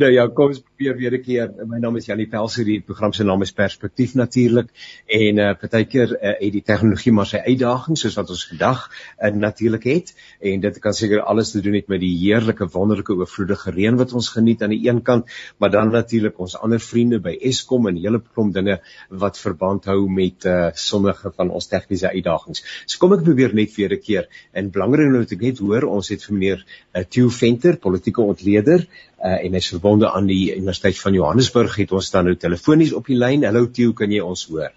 nou ja, kom ons probeer weer 'n keer. My naam is Janie Pelser, die program se naam is Perspektief natuurlik en uh partykeer uh, het die tegnologie maar sy uitdagings soos wat ons vandag uh, natuurlik het en dit kan seker alles te doen het met die heerlike wonderlike oorvloedige reën wat ons geniet aan die een kant, maar dan natuurlik ons ander vriende by Eskom en hele klomp dinge wat verband hou met uh sommige van ons tegniese uitdagings. So kom ek probeer net weer 'n keer en belangrik nou dat ek net hoor ons het vir meneer uh, Theo Venter, politieke ontleder uh, en hy's verbonde aan die Universiteit van Johannesburg het ons dan nou telefonies op die lyn. Hallo Theo, kan jy ons hoor?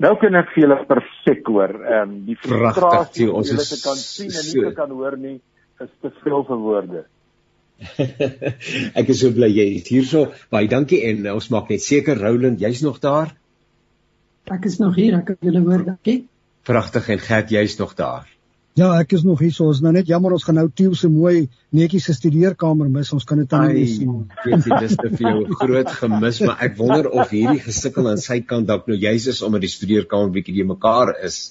Nou kan ek vir julle perfek hoor. Ehm um, die frustrasie ons is kan sien en nie kan hoor nie is te veel vir woorde. ek is so bly jy is hierso. Baie dankie en uh, ons maak net seker Roland, jy's nog daar? Ek is nog hier, ek kan julle hoor, dankie. Pragtig en Gert, jy's nog daar. Ja, ek is nog hier. So ons nou net jammer ons gaan nou Tieu se mooi netjies se studeerkamer mis. Ons kan dit dan nie sien. Weet jy, dis te veel groot gemis, maar ek wonder of hierdie gesukkel aan sy kant dalk nou juis is omdat die studeerkamer bietjie die mekaar is.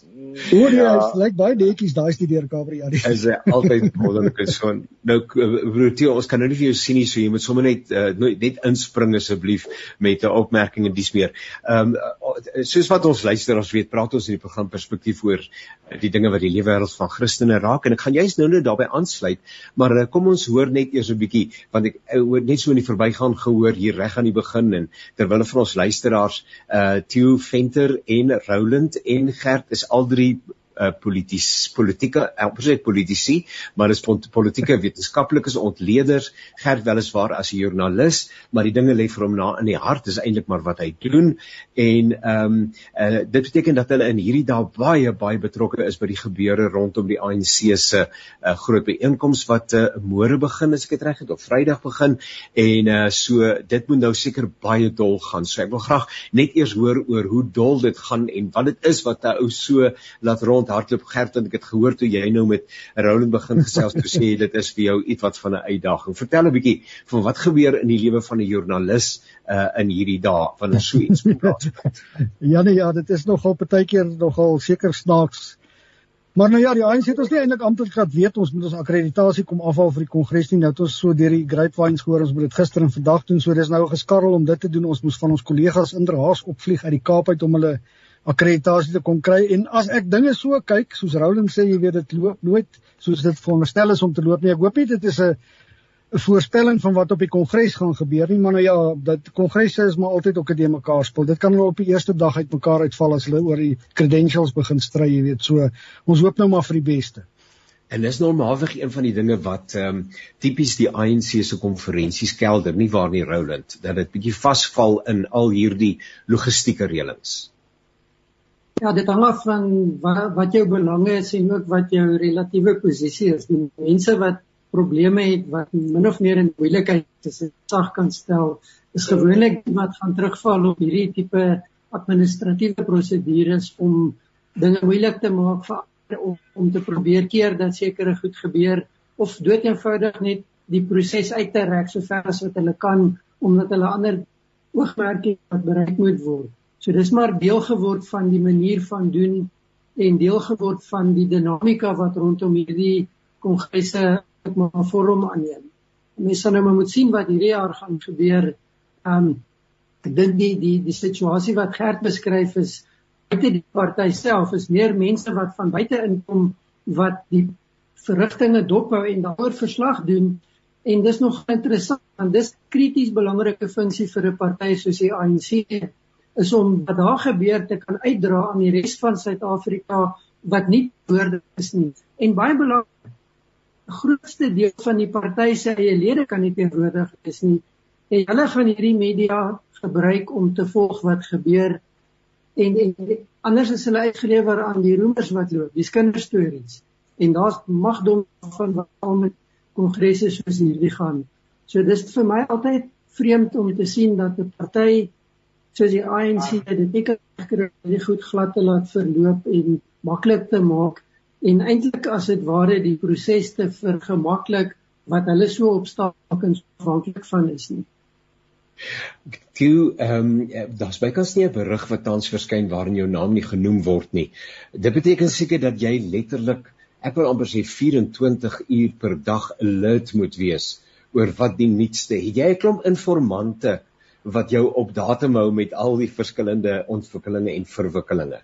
O nee, ja. dit lyk baie netjies daai studeerkamer ja. Die. Is hy altyd wonderlik so. Nou broer Tieu, ons kan nou nie vir jou sien nie, so jy moet sommer net uh, net inspring asseblief met 'n opmerking en dis meer. Ehm um, soos wat ons luisteraars weet, praat ons in die program perspektief oor die dinge wat die lewe wêreld van Christene raak. En ek gaan juist nou net daarbey aansluit, maar uh, kom ons hoor net eers 'n bietjie want ek uh, net so in die verbygaan gehoor hier reg aan die begin en terwyl vir ons luisteraars uh Theo Venter en Roland en Gert is al drie uh, polities politieke amper sê politici maar is politieke wetenskaplikes ontleeders gerd weliswaar as 'n joernalis maar die dinge lê vir hom na in die hart is eintlik maar wat hy doen. En ehm um, uh, dit beteken dat hulle in hierdie dae baie baie betrokke is by die gebeure rondom die ANC se uh, groot byeenkoms wat uh, môre begin as ek dit reg het of Vrydag begin. En uh, so dit moet nou seker baie dol gaan. So ek wil graag net eers hoor oor hoe dol dit gaan en wat dit is wat 'n ou so laat rond hardloop Gert en ek het gehoor toe jy nou met Roland begin gesels toe sê dit is vir jou iets wat van 'n uitdaging. Vertel 'n bietjie van wat gebeur in die lewe van 'n joernalis uh in hierdie dae van so iets plaasvind. ja nee ja, dit is nogal partykeer nogal seker snaaks. Maar nou ja, die ANC het ons nie eintlik amptelik gehad weet ons moet ons akkreditasie kom afhaal vir die kongres nie. Nou het ons so deur die grapevines gehoor ons moet dit gister en vandag doen. So dis nou geskarrel om dit te doen. Ons moes van ons kollegas inderhaas opvlieg uit die Kaap uit om hulle akkreditasie te kon kry. En as ek dinge so kyk soos Roland sê jy weet dit loop nooit soos dit veronderstel is om te loop nie. Ek hoop nie dit is 'n 'n voorspelling van wat op die kongres gaan gebeur nie maar nou ja dat kongresse is maar altyd ook 'n ding mekaar speel. Dit kan wel op die eerste dag uit mekaar uitval as hulle oor die credentials begin stry jy weet. So ons hoop nou maar vir die beste. En dis normaalweg een van die dinge wat ehm um, tipies die ANC se konferensies kelder, nie waar nie Roland, dat dit bietjie vasval in al hierdie logistieke reëlings. Ja, dit hang af van wat, wat jou belange is en ook wat jou relatiewe posisie is. Die mense wat probleme het wat min of meer in moeilikheid is, sag kan stel, is gewoonlik wat gaan terugval op hierdie tipe administratiewe prosedures om dinge moeilik te maak vir om, om te probeer keer dat sekere goed gebeur of dood eenvoudig net die proses uit te rek so ver as wat hulle kan omdat hulle ander oogmerke wat bereik moet word. So dis maar deel geword van die manier van doen en deel geword van die dinamika wat rondom hierdie kongresse ek maar vorm aanneem. Mense sal nou maar moet sien wat hierdie jaar gaan gebeur. Um ek dink die die die situasie wat Gert beskryf is buite die party self is meer mense wat van buite inkom wat die verrigtinge dophou en daaroor verslag doen en dis nog interessant want dis krities belangrike funksie vir 'n party soos die ANC is om wat daar gebeur te kan uitdra aan die res van Suid-Afrika wat nie woorde is nie. En baie belangrik, grootste deel van die party se eie lede kan nie teenwoordig wees nie. En hulle gaan hierdie media gebruik om te volg wat gebeur en en anders is hulle uitgelewer aan die roemers wat loop, die kinderstories. En daar's magdom van wat al met kongresse soos hierdie gaan. So dis vir my altyd vreemd om te sien dat 'n party soos die ANC dit nie kan kry om dit goed glad te laat verloop en maklik te maak en eintlik as dit ware die proses te vergemaklik wat hulle so opstakens afhanklik van is nie. Toe ehm um, daar's bykans nie 'n berig wat tans verskyn waarin jou naam nie genoem word nie. Dit beteken seker dat jy letterlik ek wil amper sê 24 uur per dag alert moet wees oor wat die nuutste. Het jy 'n klomp informante wat jou op datum hou met al die verskillende ontwikkelinge en verwikkelinge?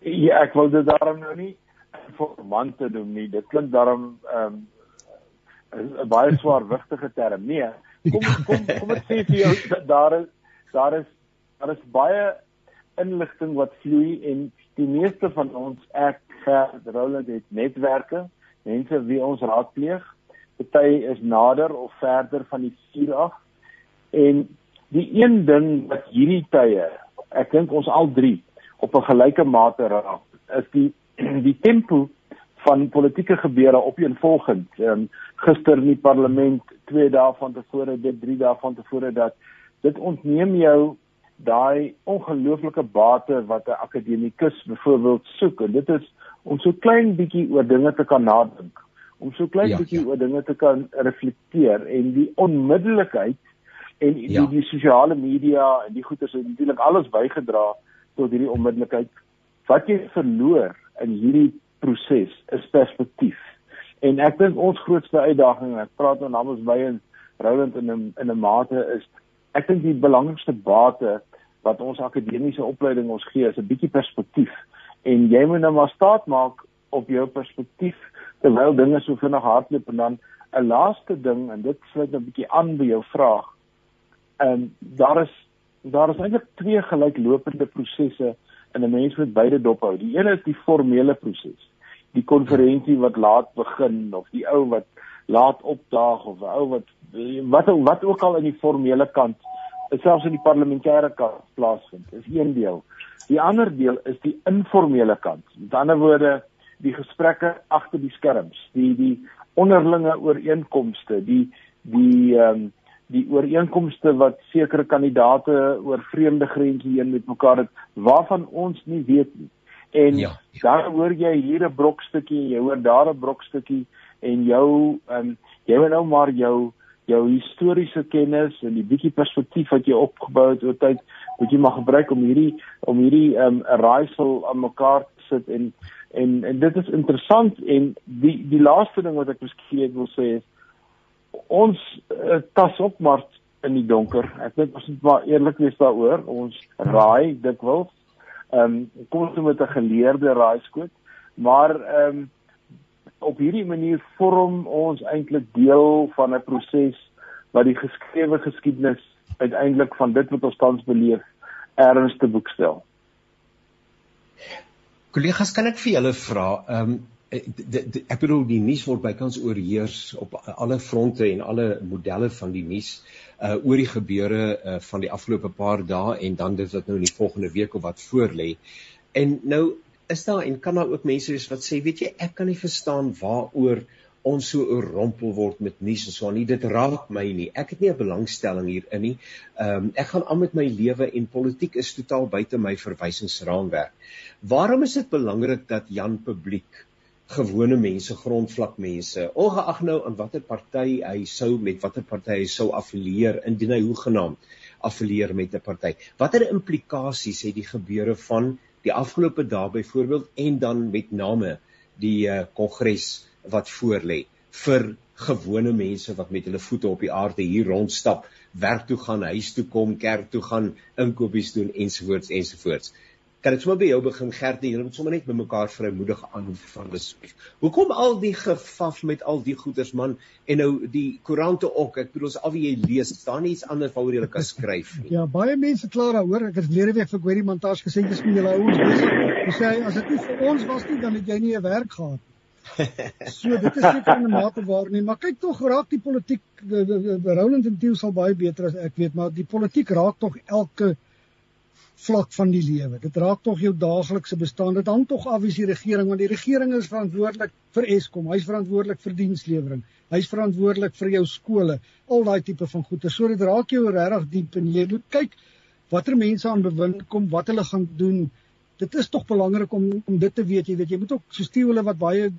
Ja, ek wou dit daarom nou nie informant te noem nie. Dit klink daarom ehm um, 'n baie swaarwigtige term. Nee, kom kom kom ek sê vir jou daar is daar is daar is baie inligting wat vloei en die meeste van ons ek Gert Roland het netwerke, mense wie ons raadpleeg. Party is nader of verder van die vuur af. En die een ding wat hierdie tye, ek dink ons al drie op 'n gelyke mate raak, is die die tempo van politieke gebeure opeenvolgend. Ehm um, gister in die parlement, 2 dae van tevore, dit 3 dae van tevore dat dit ontneem jou daai ongelooflike bate wat 'n akademikus byvoorbeeld soek en dit is om so klein bietjie oor dinge te kan nadink, om so klein ja, bietjie ja. oor dinge te kan reflekteer en die onmiddellikheid en die, ja. die, die sosiale media en die goeters het natuurlik alles bygedra tot hierdie onmiddellikheid wat jy verloor in hierdie proses is perspektief. En ek dink ons grootste uitdaging, ek praat nou namens my en Roland in 'n in 'n mate is ek dink die belangrikste bate wat ons akademiese opleiding ons gee is 'n bietjie perspektief. En jy moet nou maar staat maak op jou perspektief terwyl dinge so vinnig hardloop en dan 'n laaste ding en dit sluit 'n bietjie aan by jou vraag. Ehm um, daar is daar is eintlik twee gelyklopende prosesse en 'n mens moet beide dophou. Die een is die formele proses. Die konferensie wat laat begin of die ou wat laat opdaag of 'n ou wat wat wat ook al in die formele kant selfs in die parlementêre kant plaasvind. Is een deel. Die ander deel is die informele kant. Met ander woorde, die gesprekke agter die skerms, die die onderlinge ooreenkomste, die die ehm um, die ooreenkomste wat sekere kandidate oor vreemde grense heen met mekaar het waarvan ons nie weet nie. En ja, ja. dan hoor jy hier 'n brokstukkie, jy hoor daar 'n brokstukkie en jou ehm um, jy moet nou maar jou jou historiese kennis en die bietjie perspektief wat jy opgebou het oor tyd moet jy maar gebruik om hierdie om hierdie ehm um, raaisel aan mekaar te sit en en en dit is interessant en die die laaste ding wat ek miskien wil sê is ons uh, tas op maar in die donker. Ek dink ons moet maar eerlik wees daaroor. Ons raai dikwels. Ehm um, kom ons met 'n geleerde raaiskoot, maar ehm um, op hierdie manier vorm ons eintlik deel van 'n proses wat die geskrewe geskiedenis uiteindelik van dit wat ons tans beleef erns te boekstel. Kollegas, kan ek vir julle vra, ehm um, ek bedoel die nuus word bykans oorheers op alle fronte en alle modelle van die nuus uh oor die gebeure uh van die afgelope paar dae en dan dis dit nou in die volgende week of wat voor lê. En nou is daar en kan daar ook mense wees wat sê weet jy ek kan nie verstaan waaroor ons so oorrompel word met nuus en so aan nie dit raak my nie. Ek het nie 'n belangstelling hierin nie. Um, ek gaan aan met my lewe en politiek is totaal buite my verwysingsraamwerk. Waarom is dit belangrik dat Jan publiek gewone mense, grondvlak mense, ongeag nou aan watter party hy sou met watter party hy sou affilieer indien hy hoegenaamd affilieer met 'n party. Watter implikasies het die gebeure van die afgelope dae byvoorbeeld en dan met name die uh, kongres wat voorlê vir gewone mense wat met hulle voete op die aarde hier rondstap, werk toe gaan, huis toe kom, kerk toe gaan, inkopies doen ensovoorts ensovoorts kan ek sommer by jou begin Gert, jy moet sommer net met mekaar vrymoedig aanvang asseblief. Hoekom al die gefaf met al die goeders man en nou die koerante ook. Ek bedoel as al wie jy lees, staan nie iets anders waaroor jy kan skryf nie. Ja, baie mense kla daaroor. Ek het verlede week vir Query Montage gesê dis vir julle ouens besig. Hy sê as dit nie vir ons was nie, dan het jy nie 'n werk gehad nie. So dit is net 'n mate waar nie, maar kyk tog raak die politiek Roland en Tieu sal baie beter as ek weet, maar die politiek raak tog elke vlak van die lewe. Dit raak tog jou daaglikse bestaan. Dit hang tog af wie die regering want die regering is verantwoordelik vir Eskom. Hy's verantwoordelik vir dienslewering. Hy's verantwoordelik vir jou skole, al daai tipe van goede. So dit raak jou regtig diep en jy moet kyk watter mense aan bewind kom, wat hulle gaan doen. Dit is tog belangrik om om dit te weet. Jy weet, jy moet ook so stuur hulle wat baie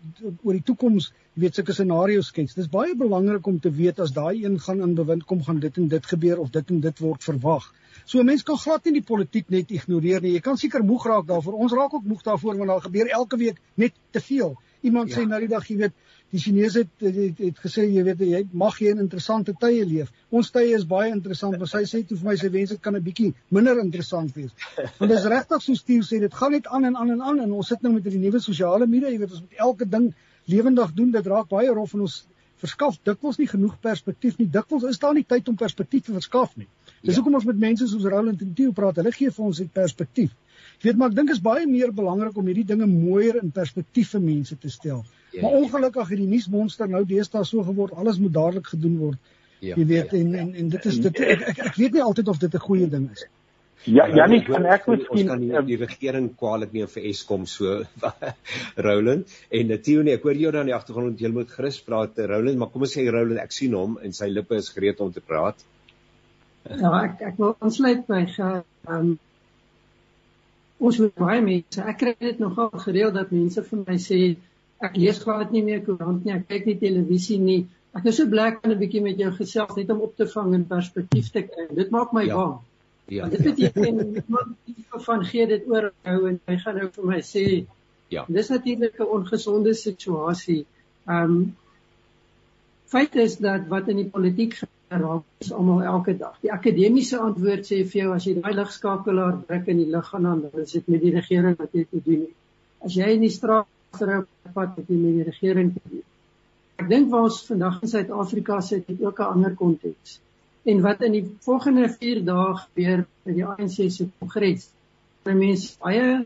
oor die toekoms, weet sulke scenario's skets. Dis baie belangrik om te weet as daai een gaan in bewind kom, gaan dit en dit gebeur of dit en dit word verwag. So 'n mens kan glad nie die politiek net ignoreer nie. Jy kan seker moeg raak daarvoor. Ons raak ook moeg daarvoor want daar gebeur elke week net te veel. Iemand ja. sê nou die dag, jy weet, Die Chinese het, het, het, gesê jy weet jy mag jy in interessante tye leef. Ons tye is baie interessant, maar sy sê toe vir my sy wens dit kan 'n bietjie minder interessant wees. Want dit is regtig so Steve sê dit gaan net aan en aan en aan en ons sit nou met die nuwe sosiale media, jy weet ons moet elke ding lewendig doen. Dit raak baie rof en ons verskaf dikwels nie genoeg perspektief nie. Dikwels is daar nie tyd om perspektief te verskaf nie. Dis ja. hoekom ons met mense soos Roland en Theo praat. Hulle gee vir ons 'n perspektief. Jy weet maar ek dink is baie meer belangrik om hierdie dinge mooier in perspektief vir mense te stel. Ja, maar ongelukkig het die nuusmonster nou deesdae so geword, alles moet dadelik gedoen word. Ja, jy weet ja. en, en en dit is dit ek ek, ek weet nie altyd of dit 'n goeie ding is. Ja, ja nie kan ek miskien kan nie die regering kwaliek neem vir Eskom so Roland en natuurlik ek hoor jou dan in die agtergrond jy moet gerus praat Roland maar kom ons sê Roland ek sien hom en sy lippe is gereed om te praat. Ja, ek ek wil aansluit by ehm um, ons moet baie mense ek kry dit nogal gereeld dat mense vir my sê ek lees glad nie meer koerant nie ek kyk nie televisie nie ek is so bly om 'n bietjie met jou gesels net om op te vang en perspektief te kry dit maak my ja. bang ja dit beteken iemand van gee dit oor hou en hy gaan nou vir my sê ja dis natuurlik 'n ongesonde situasie ehm um, feit is dat wat in die politiek raak is almal elke dag. Die akademiese antwoord sê vir jou as jy daai ligskakelaar druk in die lig gaan aan, dan is dit met die regering wat jy te doen het. As jy in die straat geroep wat het jy met die regering te doen. Ek dink waar ons vandag in Suid-Afrika sit, het ook 'n ander konteks. En wat in die volgende 4 dae gebeur by die ANC se kongres, dan mense baie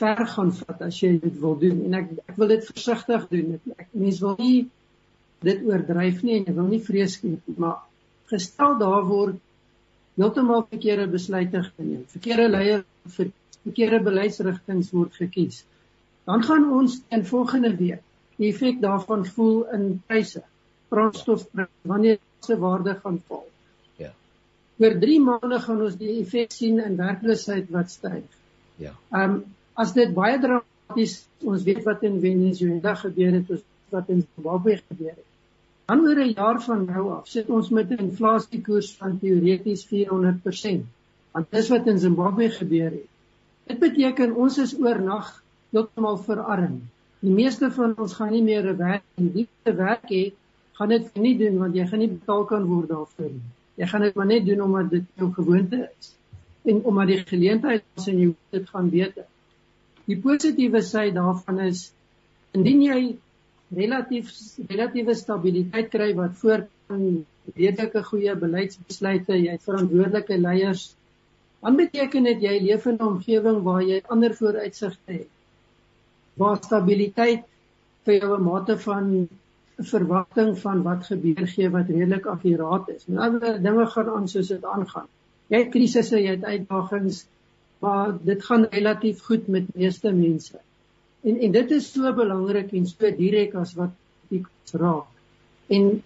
ver gaan vat as jy dit wil doen en ek ek wil dit versigtig doen. Ek mense wil nie dit oordryf nie en ek wil nie vrees skep nie, maar gestel daar word heeltemal verkeerde besluite geneem. Verkeerde leiers vir verkeerde beleidsrigtinge word gekies. Dan gaan ons in volgende week die effek daarvan voel in pryse. Brandstof wanneer se waarde gaan val. Ja. Oor 3 maande gaan ons die effek sien in werkloosheid wat styg. Ja. Ehm um, as dit baie dramaties ons weet wat in Venezuela gebeur het, wat in Zimbabwe gebeur het. Dan oor 'n jaar van nou af sit ons met 'n inflasiekoers van teoreties 400%. Want dis wat in Zimbabwe gebeur het. Dit beteken ons is oornag heeltemal verarm. Die meeste van ons gaan nie meer 'n werk en die te werk hê, gaan dit nie doen want jy gaan nie betaal kan word daarvoor nie. Jy gaan dit maar net doen omdat dit jou gewoonte is en omdat die geleentheid is en jy dit gaan beter. Die positiewe sy daarvan is indien jy relatief relatiewe stabiliteit kry wat voorkom redelike goeie beleidsbesluite, jy het verantwoordelike leiers, dan beteken dit jy leef in 'n omgewing waar jy ander vooruitsigte het. Waar stabiliteit vir jou 'n mate van verwagting van wat gebeur gee wat redelik akkuraat is. En ander dinge gaan aan soos dit aangaan. Jy het krisisse, jy het uitdagings, maar dit gaan relatief goed met meeste mense. En en dit is so belangrik en so direk as wat die raak. En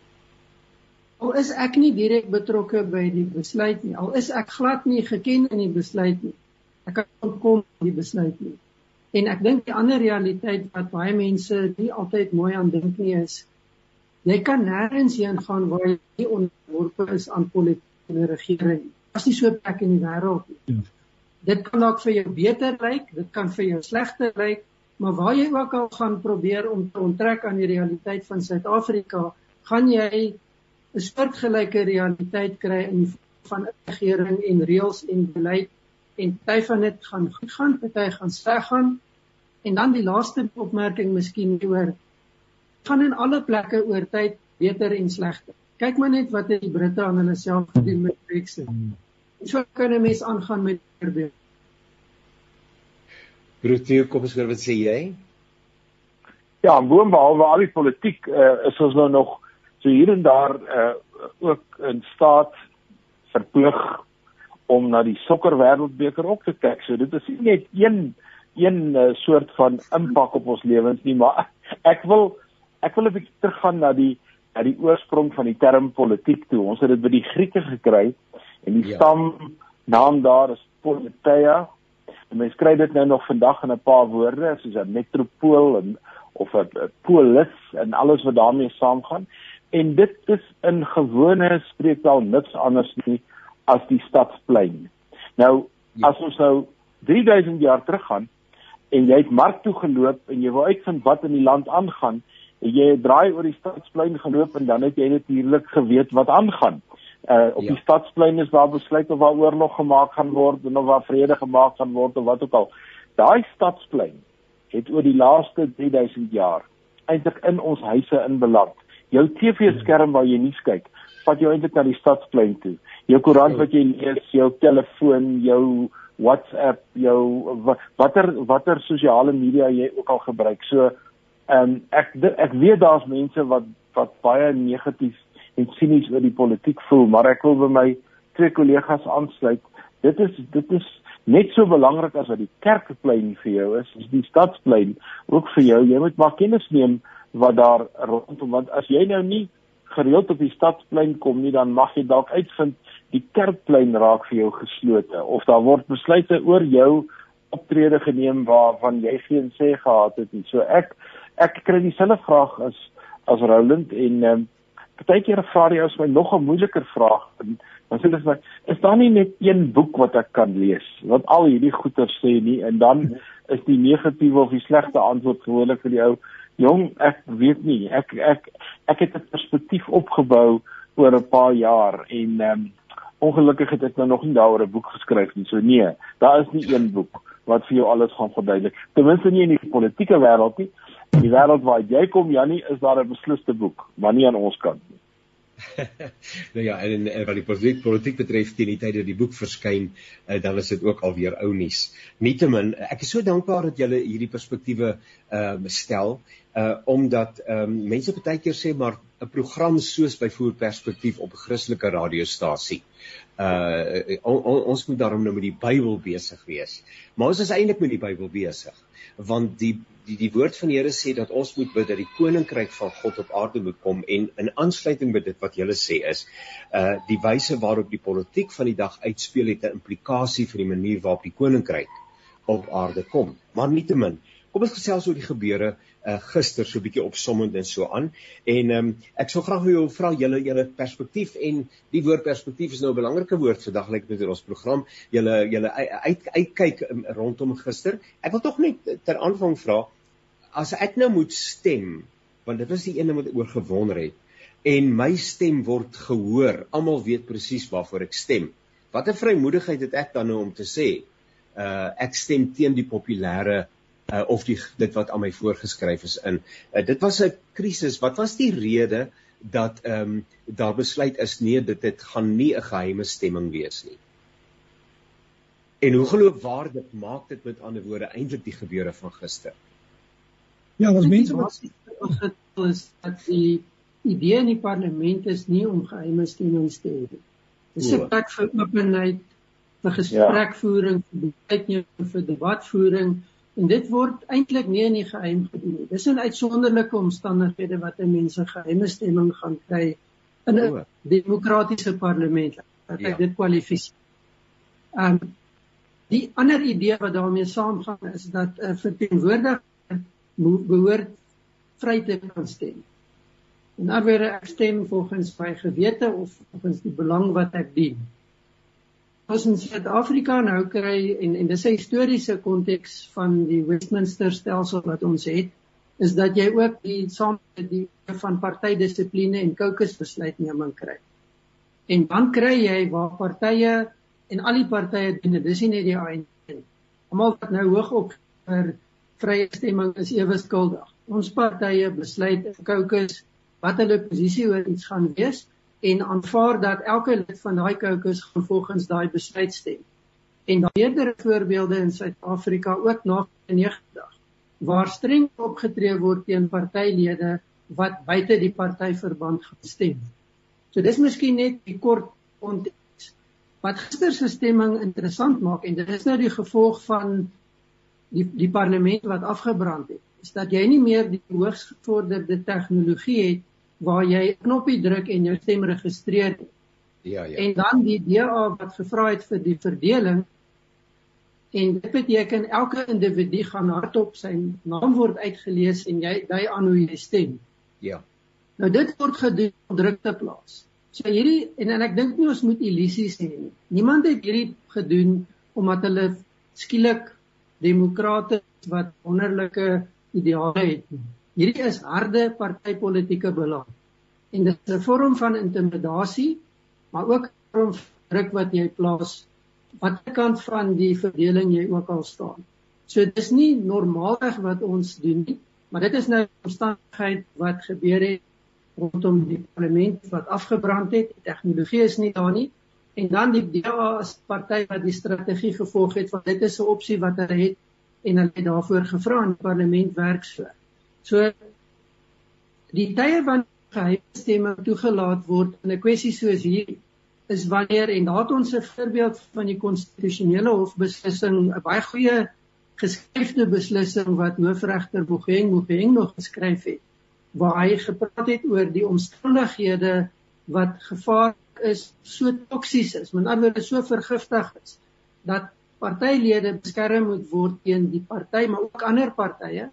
al is ek nie direk betrokke by die besluit nie, al is ek glad nie geken in die besluit nie. Ek kan kom die besluit nie. En ek dink die ander realiteit wat baie mense nie altyd mooi aan dink nie is jy kan nêrens heen gaan waar jy nie onderworpe is aan politieke regering. Daar's nie so 'n plek in die wêreld nie. Ja. Dit kan dalk vir jou beter lyk, dit kan vir jou slegter lyk, Maar waar jy ook al gaan probeer om te onttrek aan die realiteit van Suid-Afrika, gaan jy 'n soortgelyke realiteit kry in van regering en reëls en beleid en party van dit gaan goed gaan, party gaan sleg gaan. En dan die laaste opmerking miskien oor gaan in alle plekke oor tyd beter en slegter. Kyk maar net wat het die Britte aan hulle self gedoen met Brexit. So kan 'n mens aangaan met voorbeelde. Broertjie, kom ons hoor wat sê jy? Ja, boonbehalwe al die politiek uh, is ons nou nog so hier en daar uh, ook in staat verplig om na die sokkerwêreldbeker op te kyk. So dit is nie net een een uh, soort van impak op ons lewens nie, maar ek wil ek wil 'n bietjie teruggaan na die na die oorsprong van die term politiek toe. Ons het dit by die Grieke gekry en die ja. stam naam daar is politeia En mens kry dit nou nog vandag in 'n paar woorde soos 'n metropool en of 'n polis en alles wat daarmee saamgaan. En dit is in gewone spreektaal niks anders nie as die stadsplein. Nou ja. as ons nou 3000 jaar teruggaan en jy het mark toe geloop en jy wou uitvind wat in die land aangaan, jy draai oor die stadsplein geloop en dan het jy natuurlik geweet wat aangaan. Uh op ja. die stadsplein is daar besluit of waar oorlog gemaak gaan word en of waar vrede gemaak gaan word of wat ook al. Daai stadsplein het oor die laaste 3000 jaar eintlik in ons huise inbeland. Jou TV-skerm waar jy nuus kyk, vat jou eintlik na die stadsplein toe. Jou koerant wat jy lees, jou telefoon, jou WhatsApp, jou watter watter sosiale media jy ook al gebruik. So ehm um, ek ek weet daar's mense wat wat baie negatief en sinies oor die politiek voel, maar ek wil by my twee kollegas aansluit. Dit is dit is net so belangrik as wat die kerkplein vir jou is, is die stadsplein ook vir jou. Jy moet maar kennis neem wat daar rondom want as jy nou nie gereeld op die stadsplein kom nie, dan mag jy dalk uitvind die kerkplein raak vir jou geslote of daar word besluite oor jou optrede geneem waarvan jy geen sê gehad het nie. So ek ek kry dieselfde vraag as as Roland en ehm um, partykeer vra jy as my nog 'n moeiliker vraag en dan sê hulle vir my is daar nie net een boek wat ek kan lees wat al hierdie goeie sê nie en dan is die negatiewe of die slegte antwoord gewoonlik vir die ou jong ek weet nie ek ek ek het 'n perspektief opgebou oor 'n paar jaar en ehm um, ongelukkig het ek nou nog nie daaroor 'n boek geskryf nie so nee daar is nie een boek wat vir jou alles gaan verduidelik ten minste nie in die politieke wêreld nie In die wêreld waar jy kom Jannie, is daar 'n beslisste boek, maar nie aan ons kant nie. nou ja, en, en wat die politiek, politiek betref, teen die tyd dat die boek verskyn, uh, dan is dit ook alweer ou nuus. Nietemin, ek is so dankbaar dat julle hierdie perspektiewe ehm uh, stel, uh omdat ehm um, mense baie keer sê maar 'n program soos byvoorbeeld perspektief op 'n Christelike radiostasie. Uh on, on, ons moet daarom nou met die Bybel besig wees. Maar ons is eintlik met die Bybel besig, want die die die woord van die Here sê dat ons moet bid dat die koninkryk van God op aarde moet kom en in aansluiting by dit wat julle sê is uh die wyse waarop die politiek van die dag uitspeel het 'n implikasie vir die manier waarop die koninkryk op aarde kom. Maar nietemin, kom ons gesels oor die gebeure uh gister so 'n bietjie opsommend en so aan. En ehm um, ek sou graag wil vra julle julle perspektief en die woord perspektief is nou 'n belangrike woord vandag lyk met ons program. Julle julle uit uitkyk um, rondom gister. Ek wil tog net ter aanvang vra as ek nou moet stem, want dit was die ene wat oor gewonder het en my stem word gehoor. Almal weet presies waarvoor ek stem. Watter vrymoedigheid het ek dan nou om te sê uh ek stem teen die populêre uh, of die dit wat aan my voorgeskryf is in. Uh, dit was 'n krisis. Wat was die rede dat ehm um, daar besluit is nee, dit dit gaan nie 'n geheime stemming wees nie. En hoe geloofwaardig maak dit met ander woorde eintlik die gebeure van gister? Ja, ons mense wat is dat die idee in die parlement is nie om geheime stemmings te hê nie. Dis 'n plek vir openheid, vir ja. gesprekvoering, vir uitneming, vir debatvoering En dit word eintlik nie in die geheim gedoen nie. Dis 'n uitsonderlike omstandighede wat 'n mens 'n geheime stemming gaan kry in 'n demokratiese parlement wat ek ja. dit kwalifiseer. Um die ander idee wat daarmee saamgaan is dat 'n uh, verteenwoordiger behoort vry te kan stem. En dan weer ek stem volgens my gewete of volgens die belang wat ek dien ons in Suid-Afrika nou kry en en dis 'n historiese konteks van die Westminster stelsel wat ons het is dat jy ook die saam die van partydissipline en caucus besluitneming kry. En dan kry jy waar partye en al die partye doen dit, nie net die ANC. Almal wat nou hoog op vir vrye stemming is ewe skuldig. Ons partye besluit in caucus wat hulle posisie oor iets gaan wees en aanvaar dat elke lid van daai caucus gaan volgens daai besluit stem. En daar meerdere voorbeelde in Suid-Afrika ook na 90 waar streng opgetree word teen partylede wat buite die partyverband gestem. So dis miskien net 'n kort konteks wat gister se stemming interessant maak en dit is nou die gevolg van die die parlement wat afgebrand het. Is dat jy nie meer die hoogs gevorderde tegnologie het waar jy 'n knoppie druk en jou stem registreer. Ja, ja. En dan die DA wat gevra het vir die verdeling en dit beteken elke individu gaan hardop sy naam word uitgelees en jy dui aan hoe jy stem. Ja. Nou dit word gedoen op drukte plaas. So hierdie en en ek dink nie ons moet illusies hê nie. Niemand het hierdie gedoen omdat hulle skielik demokrate wat wonderlike ideale het nie. Hierdie is harde partytetiese belang. En dit is 'n vorm van intimidasie, maar ook 'n vorm van druk wat jy plaas watter kant van die verdeling jy ook al staan. So dis nie normaalweg wat ons doen nie, maar dit is nou 'n omstandigheid wat gebeur het rondom die parlement wat afgebrand het. Die tegnologie is nie daar nie en dan die DA as party wat die strategie gevolg het want dit is 'n opsie wat hulle het en hulle het daarvoor gevra in parlement werk so. So die tye van geheime stemme toegelaat word in 'n kwessie soos hierdie is wanneer en daar het ons 'n voorbeeld van die konstitusionele hof beslissing 'n baie goeie geskryfde beslissing wat hoofregter Bogeng Bogeng nog geskryf het waar hy gepraat het oor die omstandighede wat gevaarlik is, so toksies is, met ander woorde so vergiftig is dat partylede beskerm moet word teen die party maar ook ander partye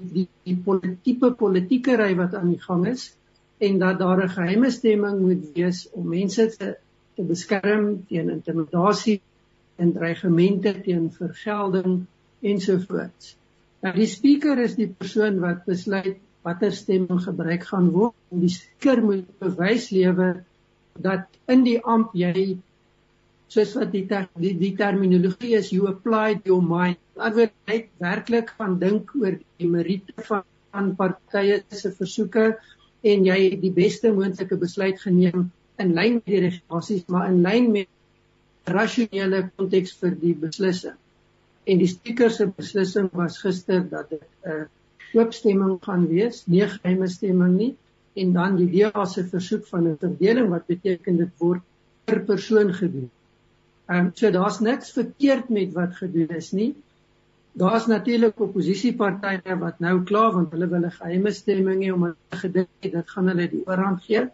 die die politieke politieke ry wat aan die gang is en dat daar 'n geheime stemming moet wees om mense te te beskerm teen intimidasie en dreigemente teen vergelding ensovoorts. Nou die spreker is die persoon wat besluit watter stemming gebruik gaan word die spreker moet bewys lewer dat in die amp jy soos wat die ter, die, die terminologie is you applied your mind alhoewel jy werklik gaan dink oor die meriete van van partye se versoeke en jy het die beste moontlike besluit geneem in lyn met die regulasies maar in lyn met rasionele konteks vir die beslissing en die spreker se beslissing was gister dat dit 'n uh, oopstemming gaan wees, nie geheime stemming nie en dan die DA se versoek van 'n verdeling wat beteken dit word per persoon gedoen. Ehm um, so daar's niks verkeerd met wat gedoen is nie. Daar's natuurlik oppositiepartye wat nou kla want hulle wil 'n geheime stemming hê om hulle gedink het dit gaan hulle die oorhand gee.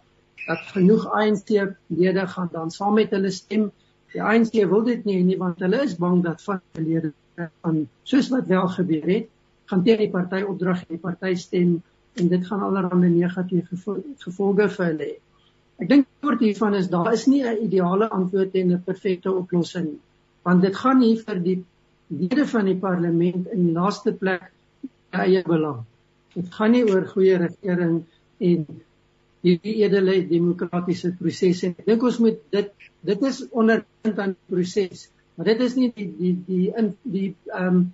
Dat genoeg ANC-lede gaan dan saam met hulle stem. Die ANC wil dit nie nie want hulle is bang dat van lede van soos wat wel gebeur het gaan teen die party opdrag en die party stem en dit gaan allerlei negatiewe gevolge vir hulle hê. Ek dink kort hiervan is daar is nie 'n ideale antwoord en 'n perfekte oplossing nie. Want dit gaan hier vir die lede van die parlement in die laaste plek eie belang. Dit gaan nie oor goeie regering en hierdie edele demokratiese prosesse. Ek dink ons moet dit dit is onderpunt aan die proses, maar dit is nie die die die in die ehm um,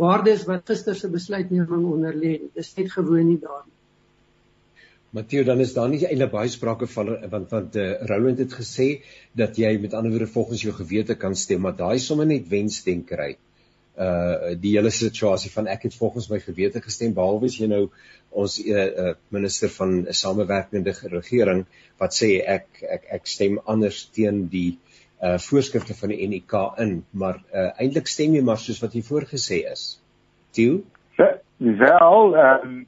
waardes wat gister se besluitneming onder lê. Dit is net gewoon nie daar nie. Matthieu, dan is daar nie eintlik baie sprake van want want uh, Roland het gesê dat jy met ander woorde volgens jou gewete kan stem, maar daai sommer net wensdenkery. Uh die hele situasie van ek het volgens my gewete gestem behalwe as jy nou ons uh, uh minister van 'n samewerkende regering wat sê ek ek ek stem anders teen die uh voorskrifte van die NIK in, maar uh eintlik stem jy maar soos wat jy voorgesê is. Tieu? Wel, ehm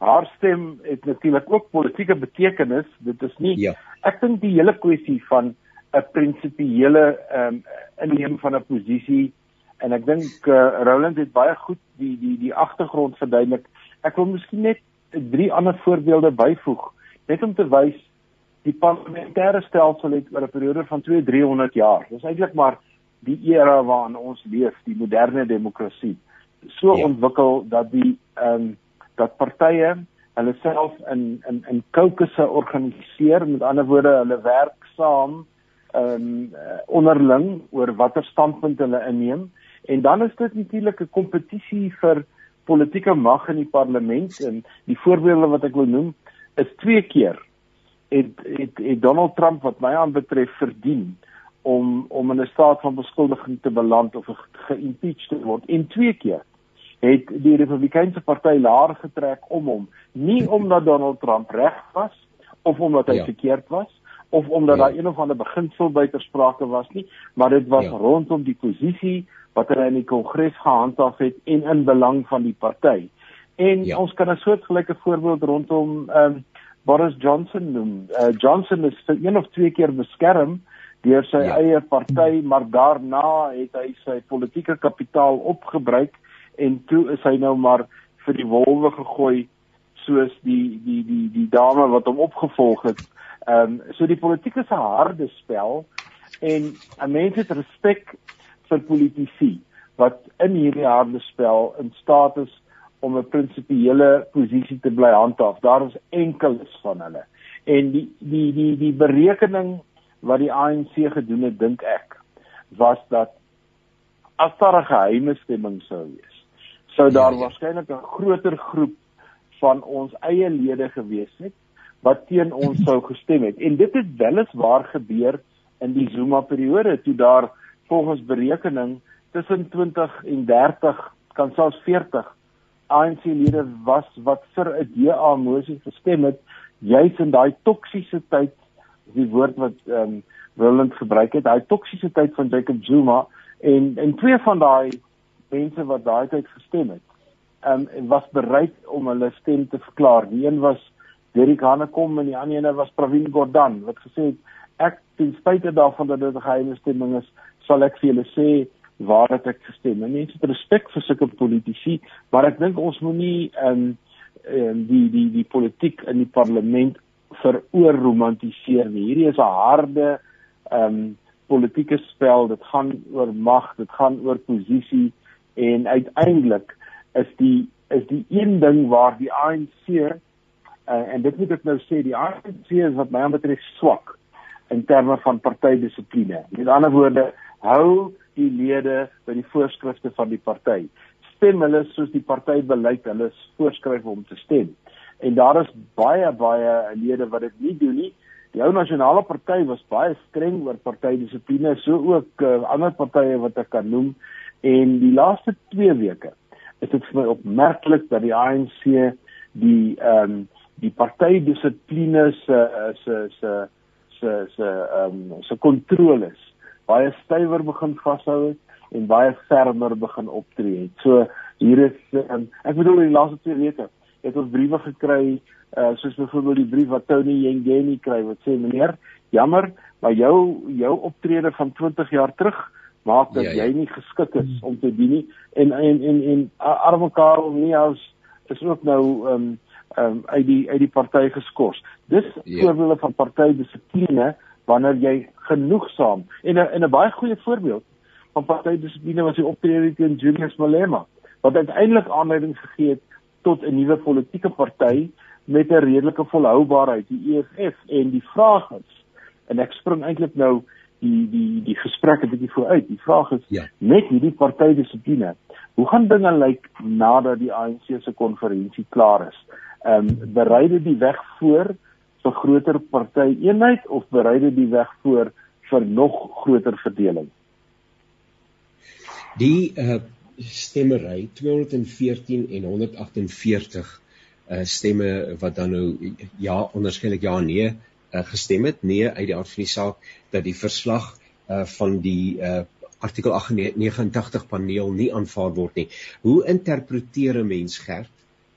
haar stem het natuurlik ook politieke betekenis. Dit is nie ja. ek dink die hele kwessie van 'n prinsipiële ehm um, inneem van 'n posisie en ek dink uh, Roland het baie goed die die die agtergrond verduidelik. Ek wil miskien net drie ander voorbeelde byvoeg net om te wys die parlementêre stelsel het oor 'n periode van 2-300 jaar. Dis eintlik maar die era waarin ons leef, die moderne demokrasie. So ja. ontwikkel dat die ehm um, dat partye hulle self in in in caucusse organiseer, met ander woorde, hulle werk saam ehm um, onderling oor watter standpunt hulle inneem. En dan is dit natuurlik 'n kompetisie vir politieke mag in die parlement. En die voorbeelde wat ek wil noem is twee keer het het het Donald Trump wat my aanbetref verdien om om in 'n staat van beskuldiging te beland of geïmpeach te word. En twee keer het die Republikeinse party laer getrek om hom nie omdat Donald Trump reg was of omdat hy ja. verkeerd was of omdat ja. daar een of ander beginsel buiter sprake was nie maar dit was ja. rondom die posisie wat hy in die kongres gehandhaaf het en in belang van die party en ja. ons kan 'n soortgelyke voorbeeld rondom ehm um, Boris Johnson noem. Uh, Johnson is vir een of twee keer beskerm deur sy ja. eie party, maar daarna het hy sy politieke kapitaal opgebruik en toe is hy nou maar vir die wolwe gegooi soos die die die die dame wat hom opgevolg het. Ehm um, so die politiek is 'n harde spel en 'n mens het respek vir politici wat in hierdie harde spel in staat is om 'n prinsipiële posisie te bly handhaaf. Daar is enkeles van hulle. En die die die die berekening wat die ANC gedoen het, dink ek, was dat as daar 'n geheime stemming sou wees, sou daar ja, ja. waarskynlik 'n groter groep van ons eie lede gewees het wat teen ons sou gestem het. En dit het weliswaar gebeur in die Zuma periode toe daar volgens berekening tussen 20 en 30 kan selfs 40 ANC lede was wat vir 'n DA mosie gestem het juis in daai toksiese tyd die woord wat ehm um, Roland gebruik het, daai toksiese tyd van Jacob Zuma en en twee van daai mense wat daai tyd gestem het, ehm um, was bereid om hulle stem te verklaar. Die een was Derek Hanekom en die ander een was Pravin Gordhan wat gesê het ek ten spyte daarvan dat dit 'n geheime stemming is, sal ek vir julle sê waar het ek gestem. En mense het respek vir sulke politici, maar ek dink ons moenie ehm um, um, die die die politiek in die parlement veroor romantiseer nie. Hierdie is 'n harde ehm um, politieke spel. Dit gaan oor mag, dit gaan oor posisie en uiteindelik is die is die een ding waar die ANC uh, en dit moet ek nou sê die ANC is wat my betref swak in terme van partydissipline. Met ander woorde, hou die lede by die voorskrifte van die party. Stem hulle soos die partybeleid hulle voorskryf om te stem. En daar is baie baie lede wat dit nie doen nie. Die ou nasionale party was baie streng oor partydissipline, so ook uh, ander partye wat ek kan noem. En die laaste 2 weke is dit vir my opmerklik dat die ANC die ehm um, die partydissipline se se se se se ehm um, se kontroles baie stywer begin vashou en baie fermer begin optree het. So hier is um, ek bedoel in die laaste 2 weke het ons briewe gekry uh, soos byvoorbeeld die brief wat Tony Yengeni kry wat sê meneer jammer maar jou jou optrede van 20 jaar terug maak dat ja, ja. jy nie geskik is om te dien nie en en en en arme Karel Niehaus is ook nou ehm um, ehm um, uit die uit die party geskort. Dis ja. voorbeelde van partydissipline wanneer jy genoegsaam en 'n en 'n baie goeie voorbeeld van partydissipline was die optrede teen Julius Malema wat uiteindelik aanleiding gegee het tot 'n nuwe politieke party met 'n redelike volhoubaarheid, die EFF en die vraag is en ek spring eintlik nou die die die gesprek 'n bietjie vooruit. Die vraag is ja. met hierdie partydissipline, hoe gaan dinge lyk nadat die ANC se konferensie klaar is? Ehm um, berei dit die weg voor vir groter partyeenheid of berei dit die weg voor vir nog groter verdeling? Die uh stemmery 214 en 148 uh stemme wat dan nou ja onderskeidelik ja nee uh, gestem het nee uit die aard van die saak dat die verslag uh van die uh artikel 89 paneel nie aanvaar word nie. Hoe interpreteer 'n mens gerd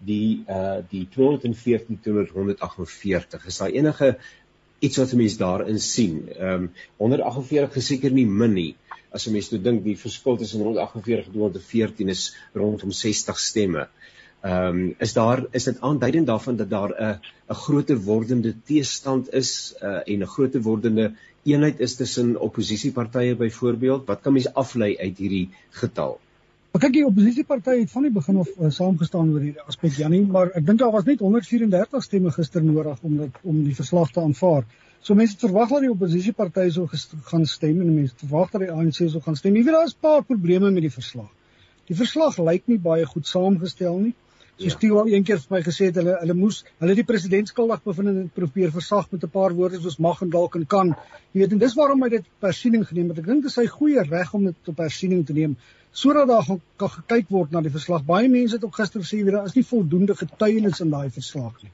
die uh die 214 248 is daar enige iets wat 'n mens daarin sien. Ehm um, 148 geseker nie min nie. As 'n mens toe dink die verskil tussen 148 en 214 is rondom 60 stemme. Ehm um, is daar is dit aanduidend daarvan dat daar 'n 'n groter wordende teestand is uh, en 'n groter wordende eenheid is tussen oppositiepartye byvoorbeeld. Wat kan mens aflei uit hierdie getal? Maar kyk die oppositiepartye het van die begin af uh, saamgestaan oor hierdie aspek Janie, maar ek dink daar was net 134 stemme gister nodig om dit om die verslag te aanvaar. So mense verwag dat die oppositiepartye sou gaan stem en mense verwag dat die ANC sou gaan stem. Jy weet daar is 'n paar probleme met die verslag. Die verslag lyk nie baie goed saamgestel nie. Ja. Stewel een keer vir my gesê het hulle hulle moes hulle die president skuldig bevind en probeer versag met 'n paar woorde soos mag en dalk en kan. Jy weet en dis waarom hy dit persiening geneem het. Ek dink dit is sy goeie reg om dit op persiening te neem sodat daar gaan kan gekyk word na die verslag. Baie mense het ook gister gesê weer daar is nie voldoende getuienis in daai verslag nie.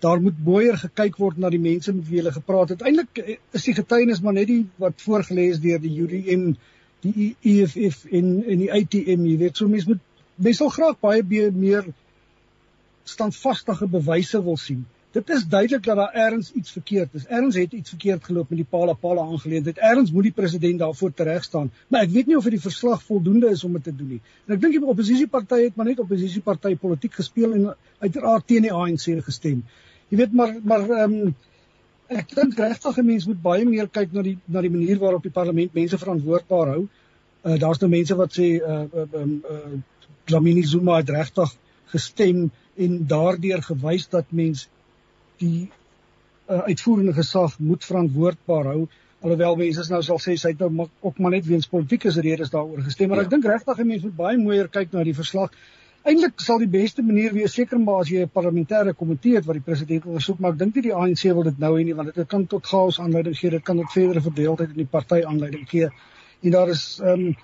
Daar moet boeier gekyk word na die mense met wie hulle gepraat het. Uiteindelik eh, is die getuienis maar net die wat voorgeles deur die UDM, die EFF en en die ATM, jy weet, so mense moet mense sal graag baie meer standvastige bewyse wil sien. Dit is duidelik dat daar ergens iets verkeerd is. Ergens het iets verkeerd geloop met die Pala Pala aangeleentheid. Ergens moet die president daarvoor tereg staan. Maar ek weet nie of dit die verslag voldoende is om dit te doen nie. En ek dink die oppositiepartye het maar net oppositieparty politiek gespeel en uiteraard teen die ANC gestem. Jy weet maar maar ehm um, ek dink regtig 'n mens moet baie meer kyk na die na die manier waarop die parlement mense verantwoordbaar hou. Uh daar's nou mense wat sê uh uh, uh, uh, Dlamini Zuma het regtig gestem en daardeur gewys dat mens die uh, uitvoerende gesag moet verantwoordbaar hou alhoewel mense nou sal sê sy het nou ook maar net weens politieke redes daaroor gestem maar ja. ek dink regtig mense moet baie mooier kyk na die verslag Eintlik sal die beste manier wees seker maar as jy 'n parlementêre komitee het wat die president ondersoek, maar ek dink nie die ANC wil dit nou hê nie want dit kan tot chaos aanleiding gee, dit kan tot verdere verdeeldheid in die party aanleiding gee. En daar is ehm um,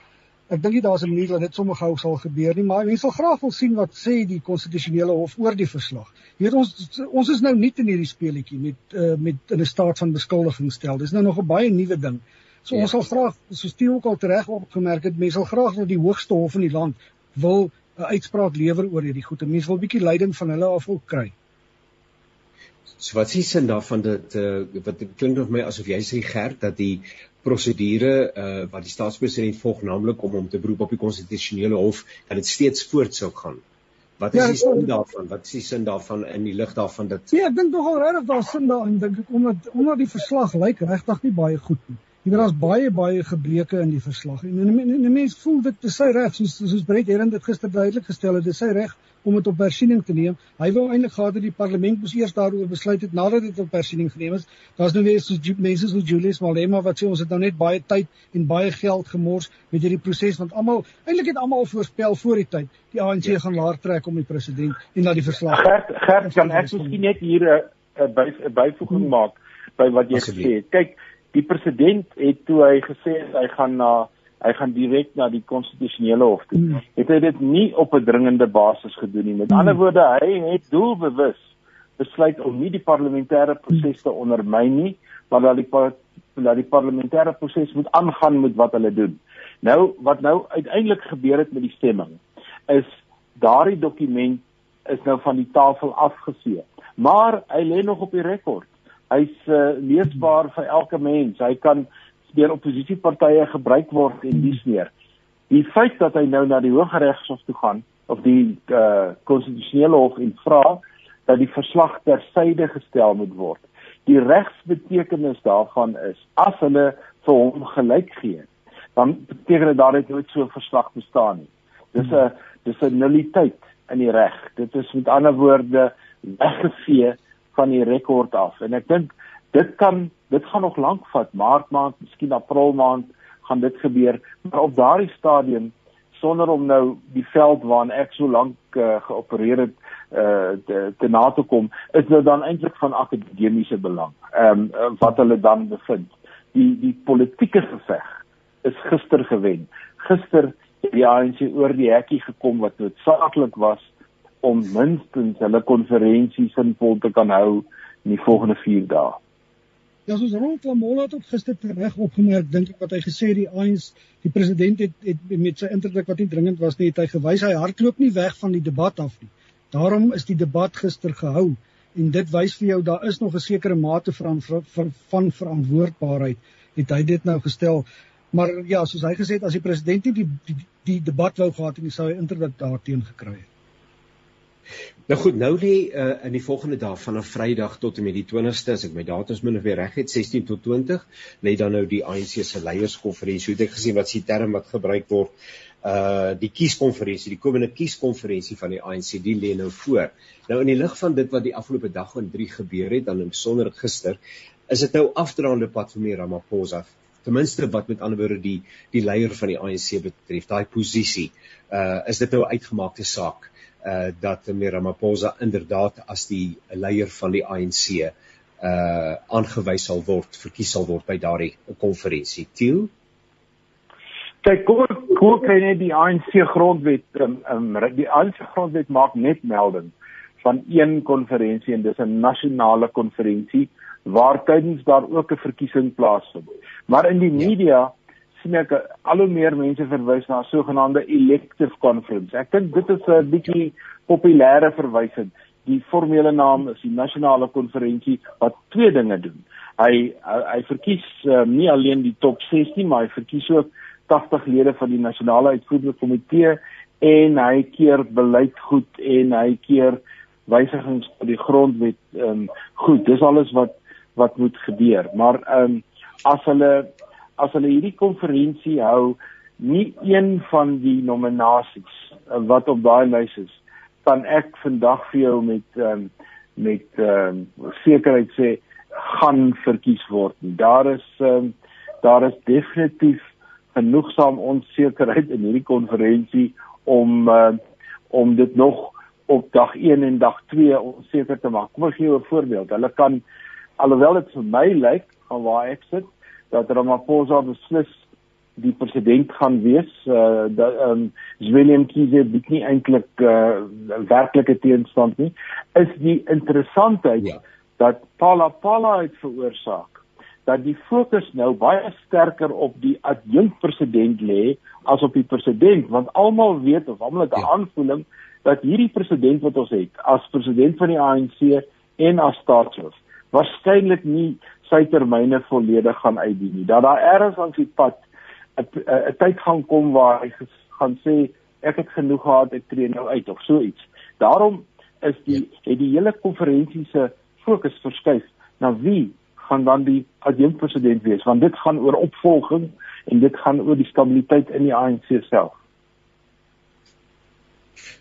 ek dink nie daar's 'n manier dat dit sommer gou sal gebeur nie, maar mense sal graag wil sien wat sê die konstitusionele hof oor die verslag. Jy weet ons ons is nou nie in hierdie speletjie met uh, met in 'n staat van beskuldiging stel. Dis nou nog 'n baie nuwe ding. So ja. ons sal graag soos Tieu ook al reg opgemerk het, mense sal graag dat die hoogste hof in die land wil 'n uitspraak lewer oor hierdie goed. Mense wil 'n bietjie leiding van hulle af wil kry. So wat sê sin daarvan dat uh, wat klink nog my asof jy sê Gert dat die prosedure uh, wat die staatspresident volg naamlik om hom te beroep op die konstitusionele hof dat dit steeds voort sou gaan. Wat is ja, die sin daarvan? Wat is die sin daarvan in die lig daarvan dat Ja, ek dink nogal regtig daar sin daarin dink ek omdat omdat die verslag lyk regtig nie baie goed nie. Jy weet daar's baie baie gebreke in die verslag. En 'n mens voel dit te sy reg soos soos Brett Herren dit gister duidelik gestel het, dis sy reg om dit op hersiening te neem. Hy wou eintlik gehad het die parlement moes eers daaroor besluit het nadat dit op hersiening geneem is. Daar's nou weer soos mense soos Julius Malema wat sê ons het nou net baie tyd en baie geld gemors met hierdie proses want almal eintlik het almal voorspel voor die tyd die ANC ja. gaan laer trek om die president en dat die verslag Gert, Gert kan ek miskien net hier 'n by, byvoeging maak by wat jy gesê het. Kyk die president het toe hy gesê het hy gaan na hy gaan direk na die konstitusionele hof toe. Mm. Het hy dit nie op 'n dringende basis gedoen nie. Met mm. ander woorde, hy het doelbewus besluit om nie die parlementêre proses te ondermyn nie, maar dat die dat die parlementêre proses moet aangaan met wat hulle doen. Nou wat nou uiteindelik gebeur het met die stemming is daardie dokument is nou van die tafel afgevee. Maar hy lê nog op die rekord hy's uh, leesbaar vir elke mens. Hy kan deur oppositiepartye gebruik word en dis meer. Die feit dat hy nou na die Hooggeregshof toe gaan of die uh, konstitusionele hof en vra dat die verslag tersyde gestel moet word. Die regsbetekenis daarvan is as hulle vir hom gelyk gee, dan beteken dit daar het nooit so 'n verslag bestaan nie. Dis 'n dis 'n nulliteit in die reg. Dit is met ander woorde weggevee van die rekord af. En ek dink dit kan dit gaan nog lank vat, maart maand, miskien april maand gaan dit gebeur, maar op daardie stadium sonder om nou die veld waarna ek so lank uh, geopereer het uh te, te na te kom, is dit dan eintlik van akademiese belang. Ehm um, wat hulle dan bevind. Die die politieke geveg is gister gewen. Gister die ANC oor die hekkie gekom wat noodsaaklik was om minstens hulle konferensie sinvol te kan hou in die volgende 4 dae. Ja, soos Ronald Lamola het gister reg opgemerk, dink ek wat hy gesê het die ANC, die president het, het met sy indruk wat nie dringend was nie, het hy gewys hy hardloop nie weg van die debat af nie. Daarom is die debat gister gehou en dit wys vir jou daar is nog 'n sekere mate van van, van verantwoordbaarheid het hy dit nou gestel. Maar ja, soos hy gesê het as die president nie die die, die debat wou gehad het, sou hy inderdaad daarteen gekry het. Nou goed, nou lê uh, in die volgende dag van 'n Vrydag tot en met die 20ste, as ek my datums min of meer reg het, 16 tot 20, lê dan nou die ANC se leierskonferensie. Hoe het ek gesien wat se term wat gebruik word? Uh die kieskonferensie, die komende kieskonferensie van die ANC, die lê nou voor. Nou in die lig van dit wat die afgelope dag en 3 gebeur het, dan in besonder gister, is dit nou afdraande pad vir meer Ramaphosa ten minste wat met ander woorde die die leier van die ANC betref daai posisie uh is dit nou uitgemaakte saak uh dat Meira Ramaphosa inderdaad as die leier van die ANC uh aangewys sal word, verkies sal word by daardie konferensie. Tieu Kyk, hoe hoe kan die ANC grondwet um, um, die ANC grondwet maak net melding van een konferensie en dis 'n nasionale konferensie waar tydens daar ook 'n verkiesing plaasvind. Maar in die ja. media ja sien ek al hoe meer mense verwys na sogenaamde elective conference. Ek dink dit is 'n bietjie populêre verwysing. Die formele naam is die nasionale konferensie wat twee dinge doen. Hy hy, hy verkies um, nie alleen die top 16 maar hy verkies ook 80 lede van die nasionale uitvoerende komitee en hy keer beleid goed en hy keer wysigings tot die grondwet um, goed. Dis alles wat wat moet gebeur. Maar ehm um, as hulle as hulle hierdie konferensie hou, nie een van die nominasies eh, wat op daai lys is, kan ek vandag vir jou met um, met um, sekerheid sê gaan verkies word. Daar is um, daar is definitief genoegsaam onsekerheid in hierdie konferensie om uh, om dit nog op dag 1 en dag 2 onseker te maak. Kom ek gee 'n voorbeeld. Hulle kan alhoewel dit vir my lyk van waar ek sit dat Ramaphosa beslis die president gaan wees. Uh dat ehm um, Willem Kiese bied nie eintlik uh werklike teenstand nie. Is die interessantheid ja. dat Pala Pala het veroorsaak dat die fokus nou baie sterker op die adjunkt president lê as op die president want almal weet of almal het 'n ja. aanvoeling dat hierdie president wat ons het as president van die ANC en as staatshoof waarskynlik nie sy termyne volledig gaan uitdien nie. Dat daar ergens aan die pad 'n tyd gaan kom waar hy gaan sê ek het genoeg gehad ek tree nou uit of so iets. Daarom is die het die hele konferensie se fokus verskuif na wie gaan dan die adjunkt president wees want dit gaan oor opvolging en dit gaan oor die stabiliteit in die ANC self.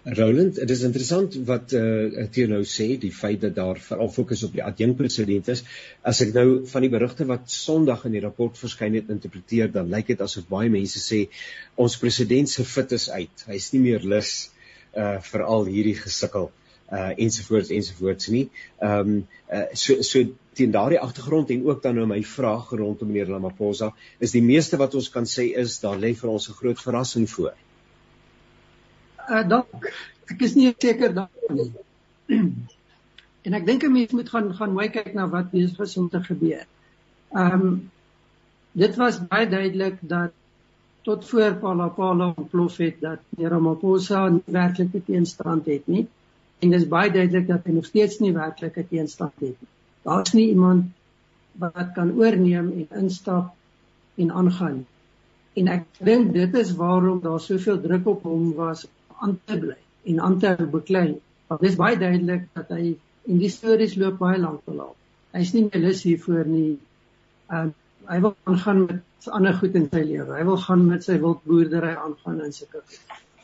Roland, dit is interessant wat eh uh, Theo nou sê, die feit dat daar veral fokus op die adjunkt president is. As ek nou van die berigte wat Sondag in die rapport verskyn het interpreteer, dan lyk dit asof baie mense sê ons president se fit is uit. Hy's nie meer lus eh uh, vir al hierdie gesukkel eh uh, ensovoorts ensovoorts nie. Ehm um, uh, so so teen daardie agtergrond en ook dan nou my vraag rondom meneer Ramaphosa, is die meeste wat ons kan sê is daar lê vir ons 'n groot verrassing voor uh, dalk ek is nie seker daarvan nie. en ek dink 'n mens moet gaan gaan mooi kyk na wat besig is om te gebeur. Ehm um, dit was baie duidelik dat tot voor Palapala ontplof het dat Ramaphosa nie werklike teenstand het nie en dis baie duidelik dat hy nog steeds nie werklike teenstand het nie. Daar's nie iemand wat kan oorneem en instap en aangaan. En ek dink dit is waarom daar soveel druk op hom was aan te bly en aan te beklei. Want dit is baie duidelik dat hy en die stories loop baie lank te laat. Hy's nie meer lus hiervoor nie. Um hy wil aangaan met ander goed in sy lewe. Hy wil gaan met sy wildboerdery aangaan en sulke.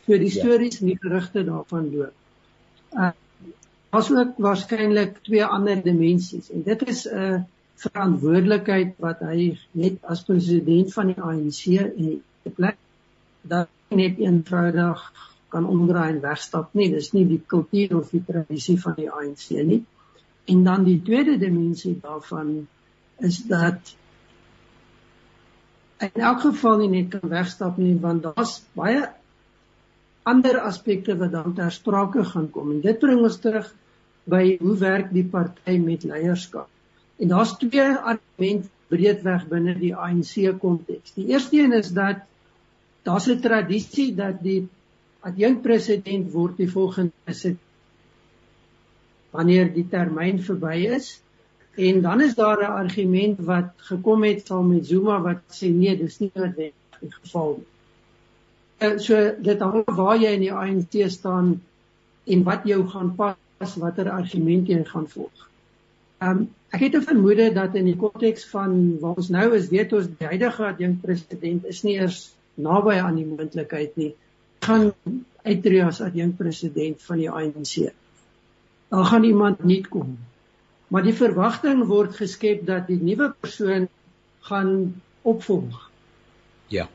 So die ja. stories en die gerugte daarvan loop. Uh was ook waarskynlik twee ander dimensies en dit is 'n uh, verantwoordelikheid wat hy net as president van die ANC en die plek dat net eenvoudig kan omdraai en wegstap nie. Dis nie die kultuur of die tradisie van die ANC nie. En dan die tweede dimensie daarvan is dat in elk geval nie net kan wegstap nie want daar's baie ander aspekte wat dan ter sprake gaan kom. En dit bring ons terug by hoe werk die party met leierskap. En daar's twee argumente breedweg binne die ANC konteks. Die eerste een is dat daar's 'n tradisie dat die adjunkt president word die volgende sit wanneer die termyn verby is en dan is daar 'n argument wat gekom het saam met Zuma wat sê nee dis nie noodwendig die geval nie. Uh, so dit hang waar jy in die ANC staan en wat jou gaan pas watter argument jy gaan volg. Um ek het 'n vermoede dat in die konteks van waar ons nou is weet ons die huidige adjunkt president is nie eers naby aan die moontlikheid nie gaan uittreë as adjunkt president van die ANC. Daar gaan iemand nuut kom. Maar die verwagting word geskep dat die nuwe persoon gaan opvolg. Ja.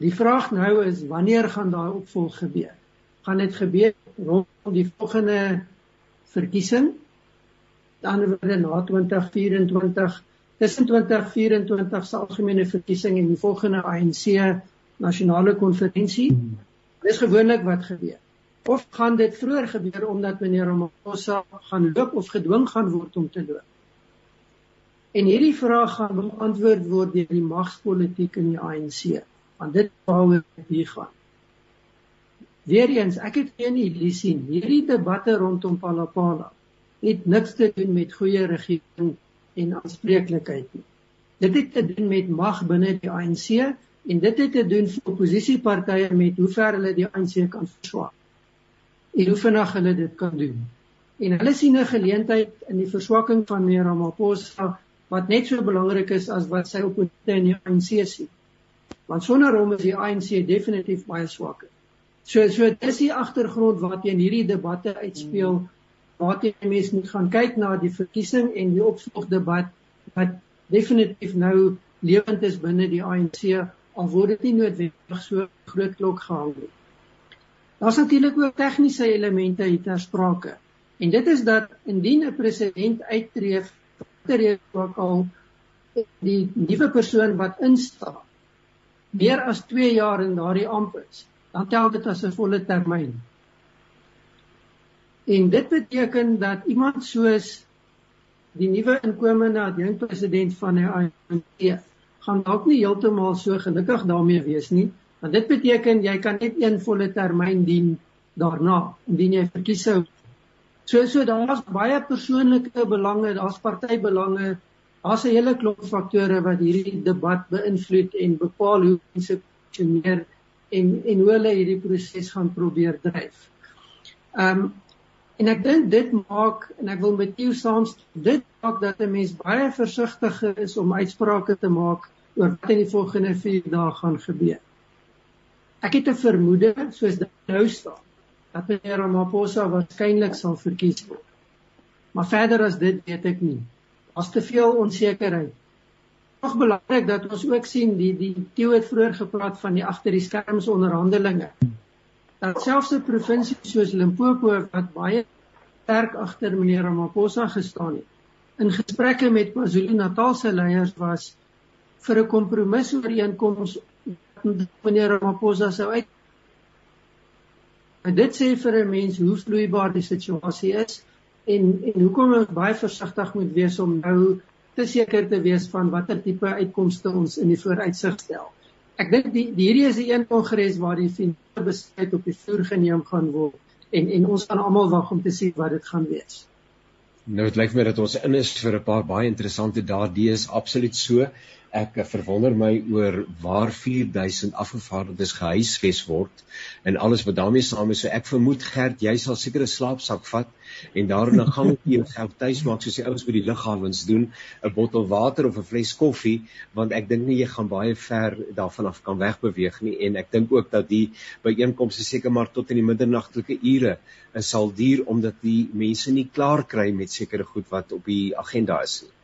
Die vraag nou is wanneer gaan daai opvolg gebeur? Gaan dit gebeur rondom die volgende verkiesing? Dan word na 2024 tussen 2024 se algemene verkiesing en die volgende ANC nasionale konferensie. Hmm. Dis gewoonlik wat gebeur. Of gaan dit vroeër gebeur omdat meneer Ramaphosa gaan loop of gedwing gaan word om te loop? En hierdie vraag gaan beantwoord word deur die magspolitiek in die ANC, want dit waaroor dit hier gaan. Weereens, ek het geen illusie nie. Hierdie debatte rondom Palapala het niks te doen met goeie regering en aanspreeklikheid nie. Dit het te doen met mag binne die ANC en dit het te doen vir oppositiepartye met hoe ver hulle die ANC kan verswak. En hoe vinnig hulle dit kan doen. En hulle sien 'n geleentheid in die verswakking van meneer Ramaphosa wat net so belangrik is as wat sy oppositie in die ANC sien. Want sonder hom is die ANC definitief baie swakker. So so dis die agtergrond wat in hierdie debatte uitspeel waar jy mense moet gaan kyk na die verkiesing en die opvolgdebat wat definitief nou lewend is binne die ANC al word dit nie noodwendig so groot klok gehang nie. Daar's natuurlik ook tegniese elemente hier ter sprake. En dit is dat indien 'n president uittreë ter ook al die nuwe persoon wat instaan meer as 2 jaar in daardie amp is, dan tel dit as 'n volle termyn. En dit beteken dat iemand soos die nuwe inkomende adjunkpresident van die ANC gaan dalk nie heeltemal so gelukkig daarmee wees nie, want dit beteken jy kan net een volle termyn dien daarna indien jy verkies sou. So so daar's baie persoonlike belange, daar's partybelange, daar's 'n hele klomp faktore wat hierdie debat beïnvloed en bepaal hoe mense funksioneer en en hoe hulle hierdie proses gaan probeer dryf. Ehm um, En ek dink dit maak en ek wil met jou saamstem, dit maak dat 'n mens baie versigtiger is om uitsprake te maak oor wat in die volgende 4 dae gaan gebeur. Ek het 'n vermoede soos dit nou staan dat meneer Ramaphosa waarskynlik sal verkies word. Maar verder as dit weet ek nie. Daar's te veel onsekerheid. Nog belangrik dat ons ook sien die die Theo het vroeër gepraat van die agter die skerms onderhandelinge dat selfs 'n provinsie soos Limpopo wat baie sterk agter meneer Ramaphosa gestaan het, in gesprekke met KwaZulu-Natal se leiers was vir 'n kompromis ooreenkoms meneer Ramaphosa sou uit En dit sê vir 'n mens hoe vloeibaar die situasie is en en hoekom ons baie versigtig moet wees om nou te seker te wees van watter tipe uitkomste ons in die vooruitsig stel ek dink die, die hierdie is die een kongres waar die finale besluit op die vloer geneem gaan word en en ons gaan almal wag om te sien wat dit gaan wees. Nou dit lyk my dat ons in is vir 'n paar baie interessante dae. Dit is absoluut so. Ek verwonder my oor waar 4000 afgevaardigdes gehuisves word en alles wat daarmee saam is. So ek vermoed Gert, jy sal seker 'n slaapsak vat en daarna gaan ek jou geld tuis maak soos die ouens by die lughawens doen, 'n bottel water of 'n fles koffie, want ek dink nie jy gaan baie ver daarvan af kan wegbeweeg nie en ek dink ook dat die byeenkomste seker maar tot in die middernagtelike ure sal duur omdat die mense nie klaar kry met sekere goed wat op die agenda is nie.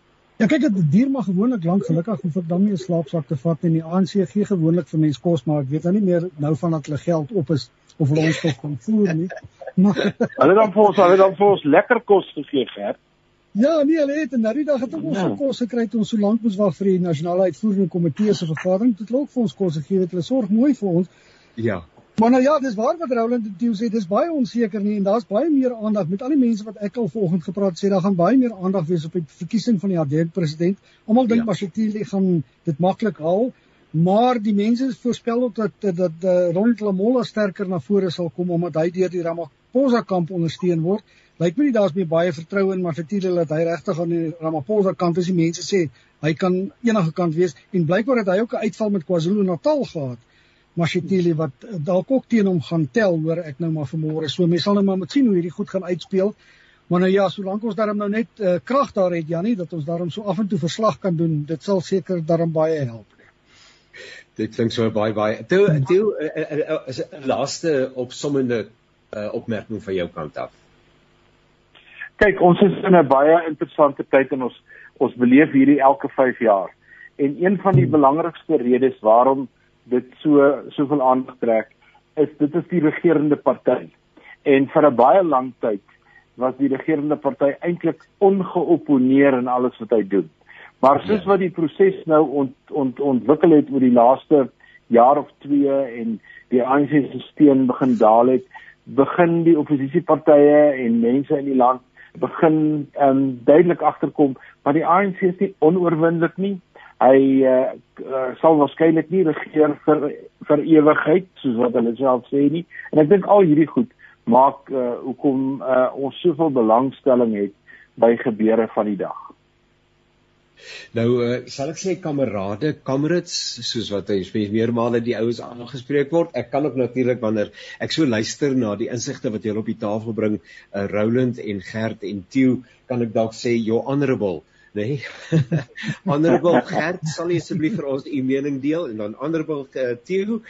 Ja kyk dit duur maar gewoonlik lank gelukkig hoef ek dan nie 'n slaapsak te vat en die ANC gee gewoonlik vir mense kos maar ek weet nou nie meer nou van dat hulle geld op is of hulle ons tog kan voer nie. Maar hulle dan vir ons hulle dan vir ons lekker kos gegee gehad. Ja, nee, hulle het en nou die dag het ons ja. kos gekry toe ons so lank moes wag vir die nasionale uitvoerende komitee se vergadering. Dit loop vir ons kos gegee het. Hulle sorg mooi vir ons. Ja. Maar nou ja, dis waar wat Roland en Theo sê, dis baie onseker nie en daar's baie meer aandag met al die mense wat ek al vanoggend gepraat sê, daar gaan baie meer aandag wees op die verkiesing van die adjunkt president. Almal dink ja. Mashatile gaan dit maklik haal, maar die mense voorspel ook dat dat, dat uh, Ronald Lamola sterker na vore sal kom omdat hy deur die Ramaphosa kamp ondersteun word. Lyk my nie daar's meer baie vertroue in Mashatile dat hy regtig aan die Ramaphosa kant is. Die mense sê hy kan enige kant wees en blykbaar het hy ook 'n uitval met KwaZulu-Natal gehad. Mashitile wat eh, dalk ook teen hom gaan tel hoor ek nou maar vanmôre. So mense sal nou maar moet sien hoe hierdie goed gaan uitspeel. Maar nou ja, solank ons daarom nou net uh, krag daar het Janie dat ons daarom so af en toe verslag kan doen, dit sal seker daarom baie help. Dit klink so baie baie. Toe toe is 'n laaste opsommende uh, opmerking van jou kant af. Kyk, ons is in 'n baie interessante tyd en ons ons beleef hierdie elke 5 jaar. En een van die belangrikste redes waarom dit so soveel aandag trek is dit is die regerende party. En vir 'n baie lang tyd was die regerende party eintlik ongeopponeer in alles wat hy doen. Maar soos ja. wat die proses nou ont, ont, ontwikkel het oor die laaste jaar of 2 en die ANC se steun begin daal het, begin die oppositiepartye en mense in die land begin um, duidelik agterkom maar die ANC is nie onoorwinnelik nie hy uh, uh, sal waarskynlik nie regeer vir vir ewigheid soos wat hulle self sê nie en ek dink al hierdie goed maak uh, hoekom uh, ons soveel belangstelling het by gebeure van die dag Nou uh, sal ek sê kamerade, kamerads soos wat hy meermale die oues aangespreek word. Ek kan ook natuurlik wanneer ek so luister na die insigte wat julle op die tafel bring, uh, Roland en Gert en Tieu, kan ek dalk sê your honorable nê? Nee. Honorable Gert, sal jy asseblief vir ons u mening deel en dan Honorable uh, Theo,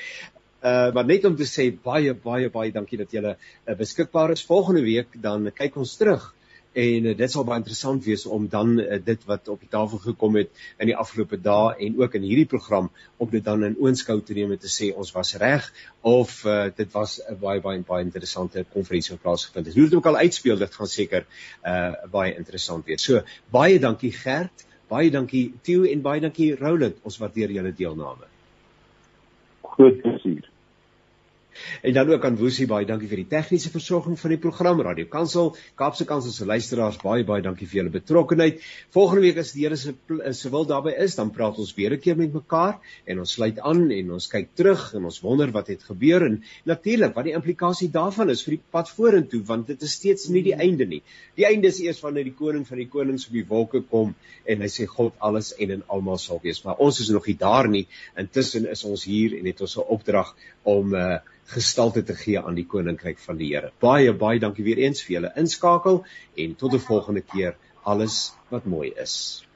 Uh maar net om te sê baie baie baie dankie dat julle uh, beskikbaar is. Volgende week dan kyk ons terug en uh, dit sal baie interessant wees om dan uh, dit wat op die tafel gekom het in die afgelope dae en ook in hierdie program om dit dan in oënskou te neem en te sê ons was reg of uh, dit was 'n baie baie baie interessante konferensie wat plaasgevind het. Hoe dit ook al uitspeel, dit gaan seker uh baie interessant wees. So baie dankie Gert, baie dankie Theo en baie dankie Roland. Ons waardeer julle deelname. Groot plesier. En dan ook aan Woesie baie dankie vir die tegniese versorging van die program Radio Kansel. Kaapse Kansel se luisteraars baie baie dankie vir julle betrokkenheid. Volgende week as die Here se se wil daarbey is, dan praat ons weer 'n keer met mekaar en ons sluit aan en ons kyk terug en ons wonder wat het gebeur en natuurlik wat die implikasie daarvan is vir die pad vorentoe want dit is steeds nie die einde nie. Die einde is eers wanneer die koning van die konings op die wolke kom en hy sê God alles en in almal sal wees. Maar ons is nog nie daar nie. Intussen is ons hier en het ons 'n opdrag om uh, gestalte te gee aan die koninkryk van die Here. Baie baie dankie weer eens vir julle inskakel en tot 'n volgende keer. Alles wat mooi is.